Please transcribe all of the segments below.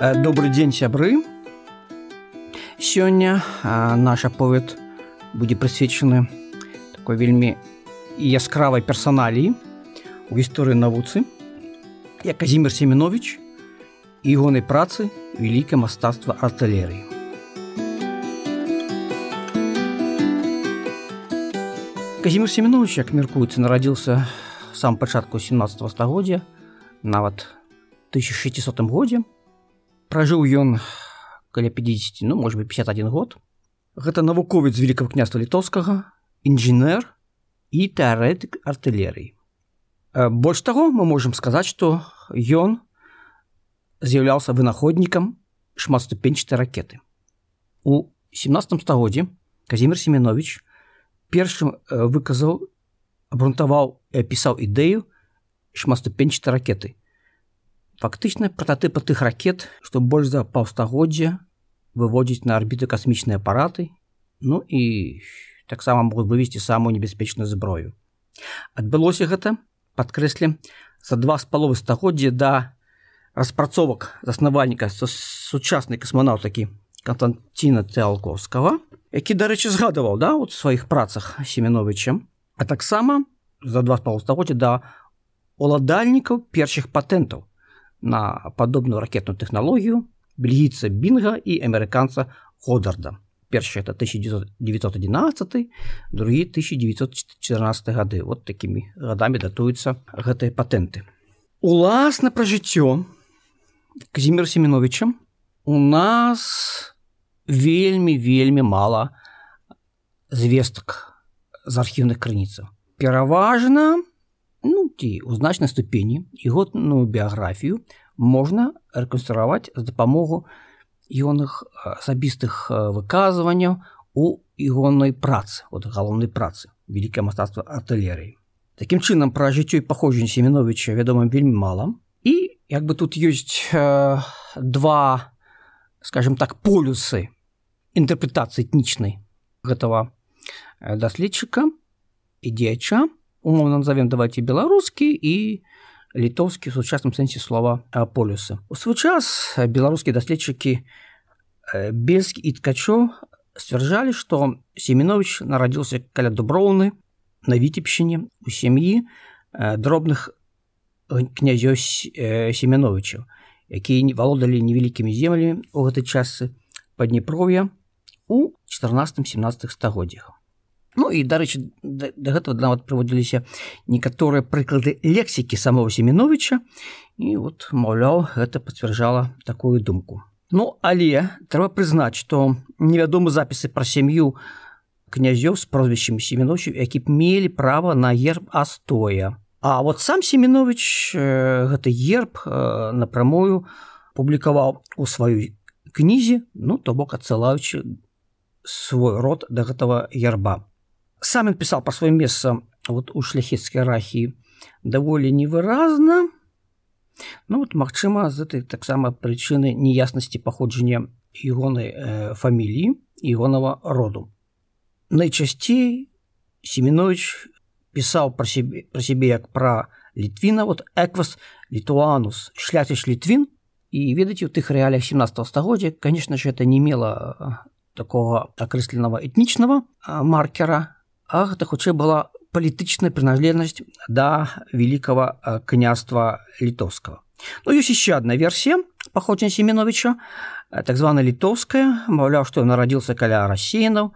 добрый дзень сябры сёння наш аповед будзе прысвечаны такой вельмі яскравай персаналіі у гісторыі навуцы як казімир семенович і ягонай працы вялікае мастацтва артылерыі казімир семенович як мяркуецца нарадзіўся сам пачатку 17 стагоддзя нават 1600 годзе Пражыў ён каля 50 ну может быть 51 год. Гэта навуковец великкага княства літоўскага інжынер і тэарэтык артылерыі. Больш таго мы можемм сказаць што ён з'яўляўся вынаходнікам шматступенчатай ракеты. У 17 стагоддзе казімир семенович першым выказаў абрунтаваў і апісаў ідэю шматступенчатай ракеты фактычна прататыпы тых ракет што больш за паўстагоддзя выводзіць на арбіты касмічныя апараты ну і таксама могуць вывесці самую небяспечную зброю. Адбылося гэта падкрэсле за два з паловы стагоддзя да распрацовак заснавальніка сучаснай касманаўтакі константина цялковскага які дарэчы згадываў да у сваіх працах семеновичам а таксама за два паўстагоддзя да уладальнікаў першых патэнтаў на падобную ракетную тэхналогію бельгійца бінга і амерыканца ходарда першы это 1911 другі 1914 гады вот такімі гадамі датуюцца гэтыя патэнты уласна пра жыццё казімир семеновичам у нас вельмі вельмі мала звестак з архіўных крыніцаў. Пераважна у ну ці у значнай ступені і годную біяграфію можна рэканструаваць з дапамогу ігоных асабістых выказванняў у ігоннай працы от галоўнай працы вялікае мастацтва артылерыі Такім чынам пра жыццё і паходжанне семеновича вядома вельмі мала і як бы тут ёсць э, два скажем так полюсы інтэрпрэтацыі этнічнай гэтага даследчыка і дзеяча умоўно назовем давайте беларускі і літоўскі сучасным сэнсе слова полюсы. У свой час беларускія даследчыкі бельскі і ткачо сцвярджалі што семенович нарадзіўся каля дуброўны на віцепщине у сям'і дробных князёў семеновичаў якія не валодалі невялікімі землямі у гэтай часы паднепров'я у 14-17 стагоддзях Ну і дарэчы да, да гэтага нават прыводзіліся некаторыя прыклады лексікі самого семеновича. І вот маўляў гэта пацвярджала такую думку. Ну але трэба прызнаць што невядомы запісы пра сям'ю князёў з прозвішчам семеновичу які б мелі права на герб астоя. А вот сам семенович гэты герб напрамую публікаваў у сваёй кнізе ну то бок адсылаючы свой род да гэтага герба сам ён пісаў па сваім месца вот у шляхецкай рахі даволі невыразна ну вот магчыма з этой таксама прычыны неяснасці паходжання ігонай э, фаміліі ігонава роду. Найчасцей семенович пісаў пра сябе пра сябе як пра літвіна вот эквас літуанус шляхціш літвін і ведаце у тых рэалях 17 стагоддзя конечно же это не мела такого акрэсленага этнічнага маркера а гэта хутчэй была палітычная прыналежнасць да великкага княства літоўскага Ну ёсць еще одна версія паходжання семеновича так звана літоўская маўляў што нарадзіўся каля рассеянаў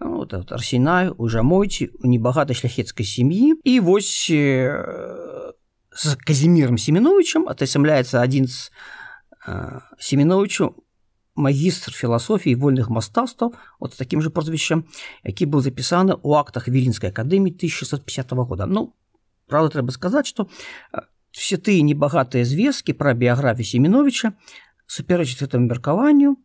ну, арсенаю уже мойці у небагатай шляхецкай сям'і і вось з казіміром семеновичам атасямляецца адзін з семеновичу магістр філасофіі вольных мастацтваў от таким же прозвішчам які быў запісаны ў актах віленскай акадэміі 1650 года. Ну правда трэба сказаць что все тыя небагатыя звесткі пра біяграфію семеновича суперачыць этому меркаванню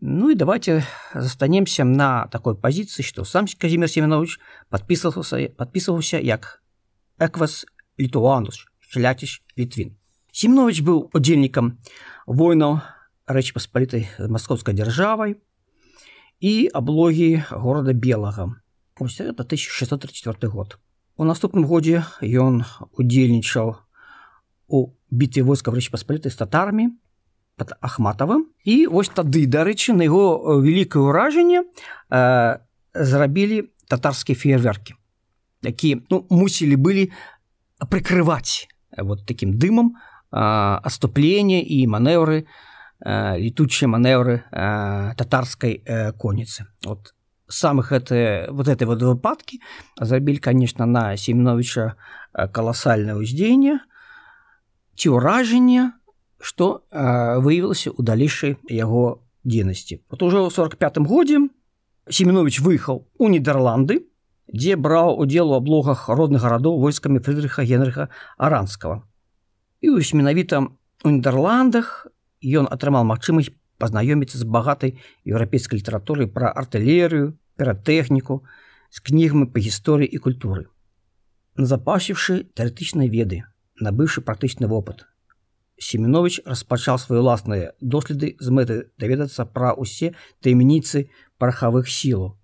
ну і давайте застанемся на такой пазіцыі что сам казімир семенович подписывался подписываўся як эквас літуанус шляціш літвін семенович быў удзельнікам войнаў рэч паспалітай маскоўскай дзяржавай і аблогі горада белага ось это 1634 год. У наступным годзе ён удзельнічаў у бітве войска рэч паспалітай з татармі под ахматавым і вось тады дарэчы на яго вялікае ўражанне э, зрабілі татарскія феерверкі якія ну, мусілі былі прыкрываць вот таким дымам оступлення і манеўры летучыя манеўры татарскай коніцы вот самых это вот этой вот выпадкі зрабілі конечно на семеновича каласальное ўздзеянне ці ўражанне что выявілася у далейшай яго дзейнасці вот уже ў 45 годзе семенович выехаў у нідерланды дзе браў удзел у аблогах родных гарадоў войскамі фрыдрыха генрыха аранскага і вось менавіта у нідерландах ён атрымаў магчымасць пазнаёміцца з багатай еўрапейскай літаратуры пра артылерыю ператэхніку з кнігамі па гісторыі і культуры запасіўшы тэарэтычныя веды набыўшы практычны вопыт семенович распачаў свае ўласныя доследы з мэты даведацца пра ўсе таямніцы парахавых сілаў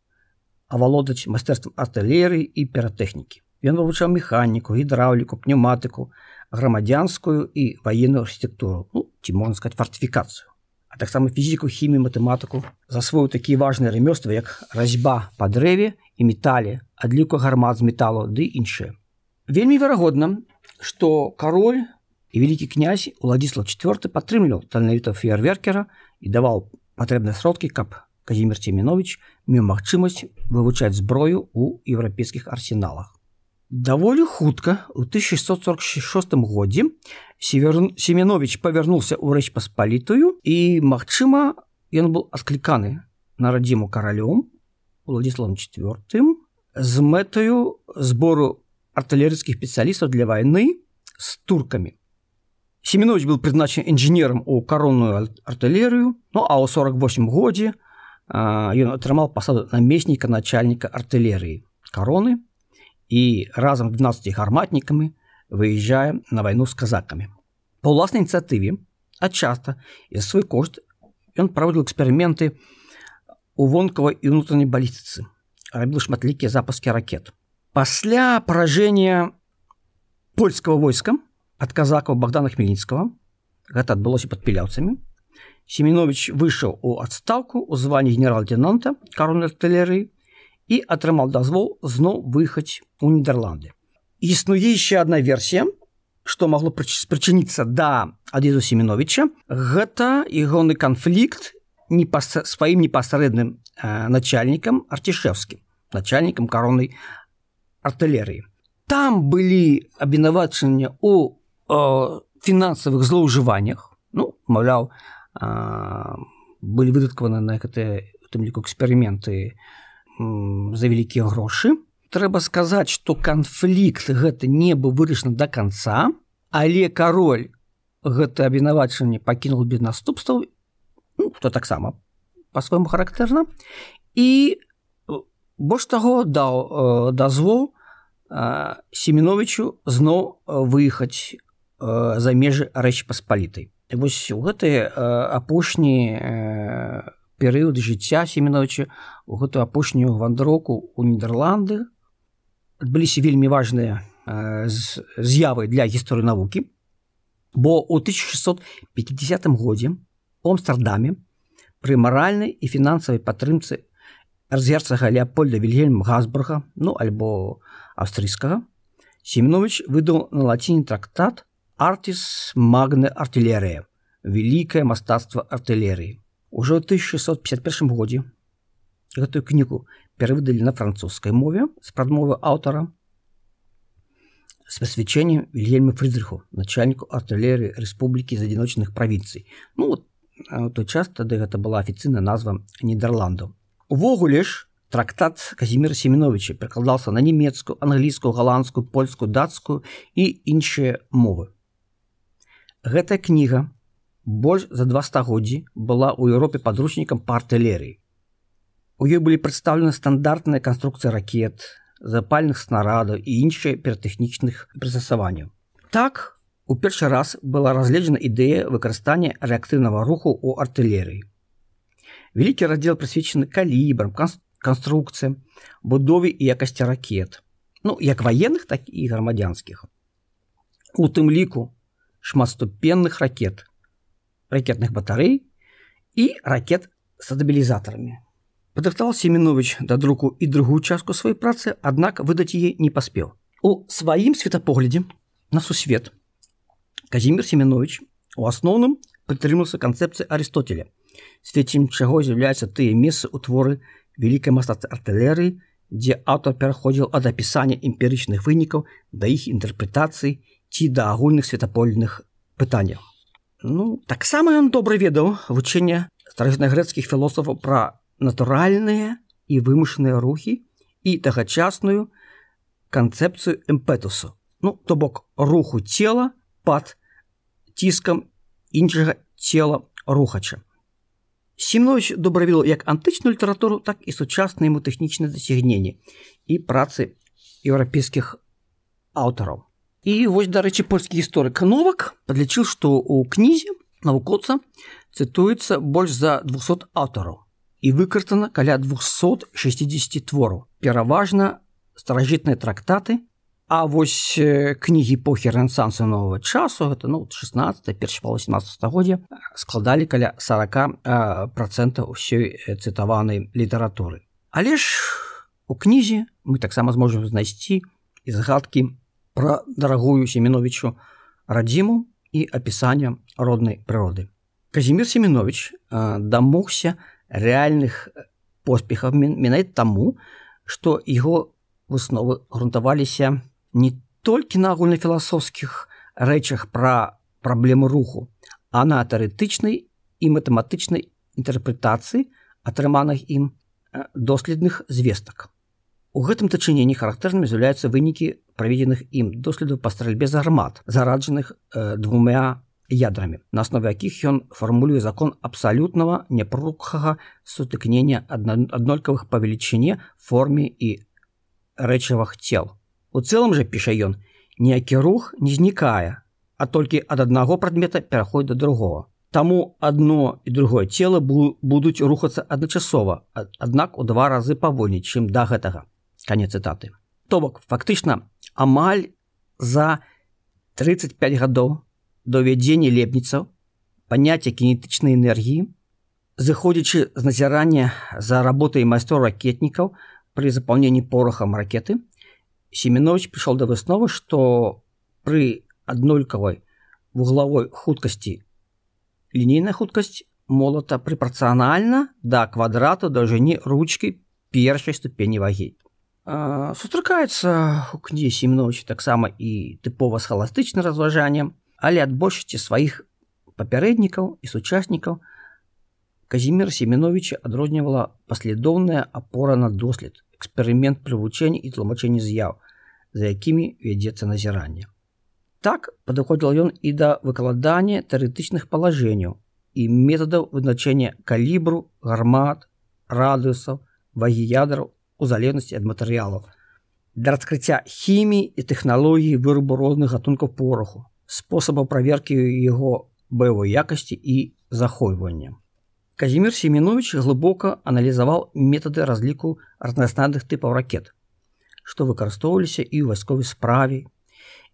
авалодаць майстэрствам артылерыі і ператэхнікі. Ён вывучаў механіку, гідраўліку, пнеўматыку, грамадзянскую і ваенную архітэктуру, ну, ці можна сказать фартыфікацыю. А таксама фізіку, хімію, матэматыку засвоіў такія важныя рамёствы, як разьба па дрэве і метале, адліку гармат з металу ды іншыя. Вельмі верагодна, што кароль і вялікі князь Уладзіслав IV падтрымліваў таленавіта феерверкера і даваў патрэбныя сродкі, каб Казімир Цемінович меў магчымасць вывучаць зброю ў еўрапейскіх арсеналах. Даволі хутка у 1646 годзе Семенович павярнуўся ў рэч паспалітую і, магчыма, ён быў аскліканы на радзіму каралём Владіславом IV з мэтаю збору артылерыйскіх спецыялістаў для вайны з туркамі. Семенович быў прызначаны інжынерам у каронную артылерыю, ну а ў 48 годзе ён атрымаў пасаду намесніка начальніка артылерыі кароны і разам 12 гарматнікамі выязджае на вайну з казакамі. Па ўласнай ініцыятыве, а часта і свой кошт ён праводзіў эксперыменты у вонкавай і ўнутранай балістыцы, рабіў шматлікія запускі ракет. Пасля паражэння польскага войска ад казакаў Богдана Хмельніцкага гэта адбылося пад піляўцамі, Семенович выйшаў у адстаўку ў званні генерал-лейтенанта карон артылерыі і атрымаў дазвол зноў выехаць у Нідерланды. Існуе яшчэ одна версія, што магло спрычыніцца да ад'езу Семеновича. Гэта ягоны канфлікт не па сваім непасрэдным э, начальнікам арцішэвскім, начальнікам кароннай артылерыі. Там былі абвінавачання ў э, фінансавых злоўжываннях, ну, маўляў, былі выдаткаваны на гэтыя тым ліку эксперыменты за вялікія грошы. Трэба сказаць, што канфлікт гэта не быў вырашаны да конца, але кароль гэта абвінавачанне пакінул без наступстваў ну, то таксама по-свойму характэрна і больш таго даў э, дазвол э, семеновичу зноў выехаць э, за межы рэч паспалітай вось у гэты апошні перыяд жыцця семеновича у гэтую апошнюю вандроку у нідерланды адбыліся вельмі важныя з'явы для гісторыі навукі бо у 1650 годзе у амстердаме пры маральнай і фінансавай падтрымцы разгерцага леопольда вільгельм газбурга ну альбо аўстрыйскага семенович выдаў на лаціне трактат Артис магны артылерыя, вялікае мастацтва артылерыі. Ужо ў 1651 годзе гэтую кнігу перавыдалі на французскай мове з прадмовы аўтара з пасвячэннем Вільгельму Фрыдрыху, начальніку артылерыі Рэспублікі з адзіночных правінцый. Ну той час тады гэта была афіцыйная назва Нідерландаў. Увогуле ж трактат Казіміра Семеновича перакладаўся на нямецкую, англійскую, галандскую, польскую, дацкую і іншыя мовы. Гэтая кніга больш за два стагоддзі была ў Еўропе падручнікам па артылерыі. У ёй былі прадстаўлены стандартныя канструкцыі ракет, запальных снарадаў і іншыя ператэхнічных прыстасаванняў. Так, у першы раз была разгледжана ідэя выкарыстання рэактыўнага руху ў артылерыі. Вялікі раздзел прысвечаны калібрам, канструкцыям, будове і якасці ракет, ну як ваенных, так і грамадзянскіх. У тым ліку шматступенных ракет ракетных батарей і ракет с стабілізатарамі. Падрыхтаваў Семенович да друку і другую частку сваёй працы, аднак выдаць яе не паспеў. У сваім светапоглядзе на сусвет Казімир Семенович у асноўным падтрымаўся канцэпцыі Арыстотеля, свецім чаго з'яўляюцца тыя месцы ў творы вялікай мастацтва артылерыі, дзе аўтар пераходзіў ад апісання эмпірычных вынікаў да іх інтэрпрэтацыі ці да агульных светапольных пытанняў. Ну таксама ён добра ведаў вучэнне старажытнагрэцкіх філосафаў пра натуральныя і вымушаныя рухі і тагачасную канцэпцыю эмпетусу ну то бок руху цела пад ціскам іншага цела рухача. Семнович добравіл як антычную літаратуру так і сучасныя яму тэхнічныя дасягненні і працы еўрапейскіх аўтараў і вось дарэчы польскі гісторык новак падлічыў што ў кнізе навукоца цытуецца больш за 200 аўтараў і выкарыстана каля 260 твораў. Пераважна старажытныя трактаты, А вось кнігі эпохі рэнсансу нового часу гэта ну 16 перш па 18 стагоддзя складалі каля 40 процент ўсёй цытаванай літаратуры. Але ж у кнізе мы таксама зможам знайсці і згадкі пра дарагую семеновичу радзіму і апісання роднай прыроды. Казімир семенович дамогся, рэальных поспехаў менавіта таму, што яго высновы грунтаваліся не толькі на агульнафіласофскіх рэчах пра праблему руху, а на тэарэтычнай і матэматычнай інтэрпрэтацыі атрыманых ім доследных звестак. У гэтым дачыненні характэрнымі з'яўляюцца вынікі праведзеных ім доследаў па стральбе з гармат, зараджаных э, двумя ядрамі на основе якіх ён фармулюе закон абсалютнага непрукхага сутыкнення аднолькавых па велічыне форме і рэчывах цел. У цэлым жа піша ён ніякі рух не знікае а толькі ад аднаго прадмета пераходзь да другого Таму одно і другое цело будуць рухацца адначасова аднак у два разы павольней чым да гэтага. Канец цытаты то бок фактычна амаль за 35 гадоў до вядзення лепніцаў паняцце кінетычнай энергіі зыходзячы з назірання за работай майстор ракетнікаў пры запаўненні порахам ракеты семенович прыйшоў да высновы што пры аднолькавай вуглавой хуткасці лінейная хуткасць молата прыпрацыянальна да квадрату даўжыні ручкі першай ступені вагі сустракаецца у кнізе семенович таксама і тыпова схаластычна разважаннем але ад большасці сваіх папярэднікаў і сучаснікаў казімир семеновича адрознівала паслядоўная апора на дослед эксперымент прывучэння і тлумачэння з'яў за якімі вядзецца назіранне так падыходзіл ён і да выкладання тэарэтычных палажэнняў і метадаў вызначэння калібру гармат радыусаў вагі ядраў у залежнасці ад матэрыялаў для раскрыцця хіміі і тэхналогіі вырабу розных гатункаў пораху спосабаў праверкі яго баявой якасці і захойвання. Казімир Семенович глыбока аналізаваў метады разліку разнастайных тыпаў ракет, што выкарыстоўваліся і ў вайсковай справе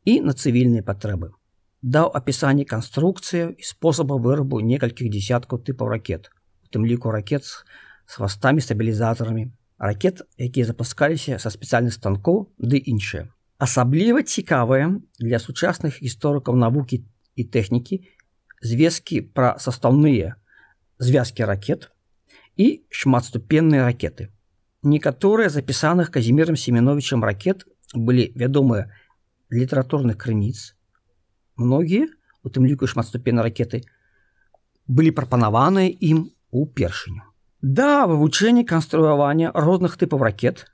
і на цывільныя патрэбы. Даў апісанне канструкцыяў і спосаба вырабу некалькіх десяткаў тыпаў ракет, у тым ліку ракет з хвастамі стабілізатарамі, ракет, якія запускаліся са спецыяльных станкоў ды іншыя. Асабліва цікавыя для сучасных гісторыкаў навукі і тэхнікі звесткі пра састаўныя звязкі ракет і шматступенныя ракеты. Некаторыя запісаных казімірам семеновичам ракет былі вядомыя літаратурных крыніц. Многія, у тым ліку шматступеннай ракеты, былі прапанаваныя ім упершыню. Да вывучэння канструявання розных тыпаў ракет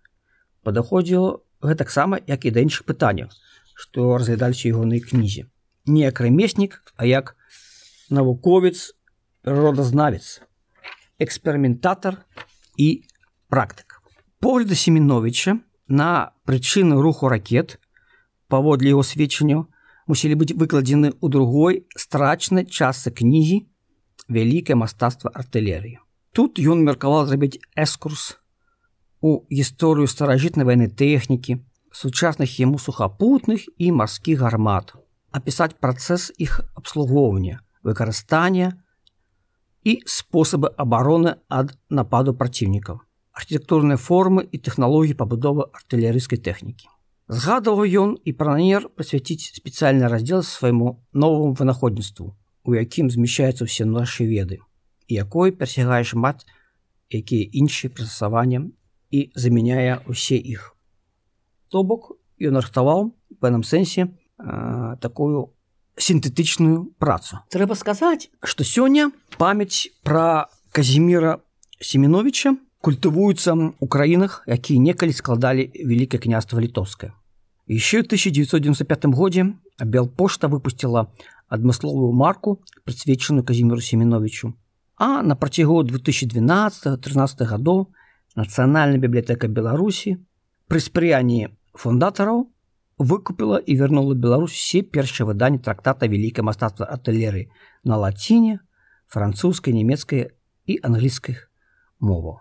падаходзіла гэтаксама як і да іншых пытанняў што разглядаліся ягонай кнізе. Не як рамеснік а як навуковец родазнавец эксперыментатар і практык. Погляда семеновича на прычыны руху ракет паводле яго сведчанняў мусілі быць выкладзены ў другой страчнай частцы кнігі вялікае мастацтва артылерыі тут ён меркаваў зрабіць эскурс у гісторыю старажытнай вайны тэхнікі, сучасных яму сухапутных і марскіх гармат, апісаць працэс іх абслугоўвання, выкарыстання, і спосабы абароны ад нападу праціўнікаў архітэктурныя формы і тэхналогіі пабудовы артылерыйскай тэхнікі. Згадаваў ён і пра намер прысвяціць спецыяльны раздзел свайму новаму вынаходніцтву у якім змяшчаюцца ўсе нашы веды якой перасягае шмат якія іншыя прыстасавання і замяняе ўсе іх. То бок ён рыхтаваў пэўным сэнсе э, такую сінтэтычную працу. Трэба сказаць што сёння памяць пра казіміра семеновича культывуецца у краінах якія некалі складалі вялікае княства літоўскае. Еще 1995 годзе белпошта выпустила адмысловую марку прысвечаную казіміру семеновичу а на працягу 2012 13 гадоў нацыянальная бібліятэка беларусі пры спрыянні фундатараў выкупіла і вярнула Беларусь все першыя выданні трактата вялікае мастацтва артылеры на лаціне, французскай, нямецкай і англійскіх моваў.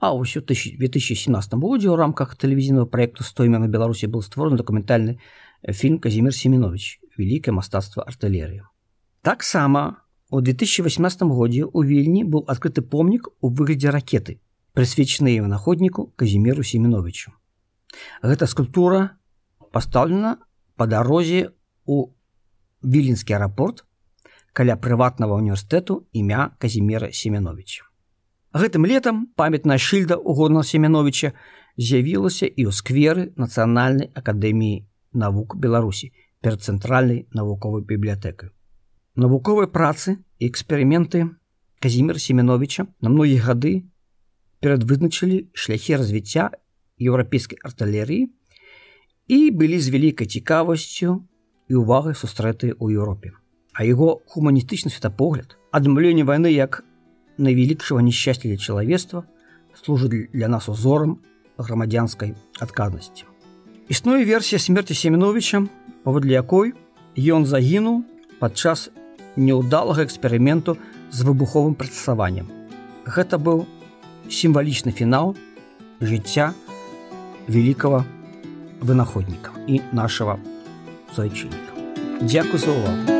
А ўсё 2017 годзе ў рамках тэлевізійнага проекту стоймя на Беларусі был створаны дакументальны фільм Казімир Семенович вялікае мастацтва артылерыі. Таксама у 2018 годзе ў вільні быў адкрыты помнік у выглядзе ракеты, прысвечаны вынаходніку Казіміру Семеновичу. Гэта скульптура пастаўлена па дарозе у віленскі аэрапорт каля прыватнага універсітэту імя казімера семеновича гэтым летам памятная шыльда у горна семеновича з'явілася і ў скверы нацыянальнай акадэміі навук беларусі перад цэнтральнай навуковай бібліятэкай навуковай працы і эксперыменты казімир семеновича на многія гады перадвызначылі шляхі развіцця еўрапейскай артылерыі і былі з вялікай цікавасцю і увагай сустрэты ў Еўропе. А яго гуманістычны светапогляд, адмаўленне вайны як найвялікшага несчасця для чалавецтва служыць для нас узорам грамадзянскай адказнасці. Існуе версія смерти семеновича, паводле якой ён загінуў падчас няўдалага эксперыменту з выбуховым працаваннем. Гэта быў сімвалічны фінал жыцця великого вынаходніка і нашага зайчынніка. Дзякуй за увагу.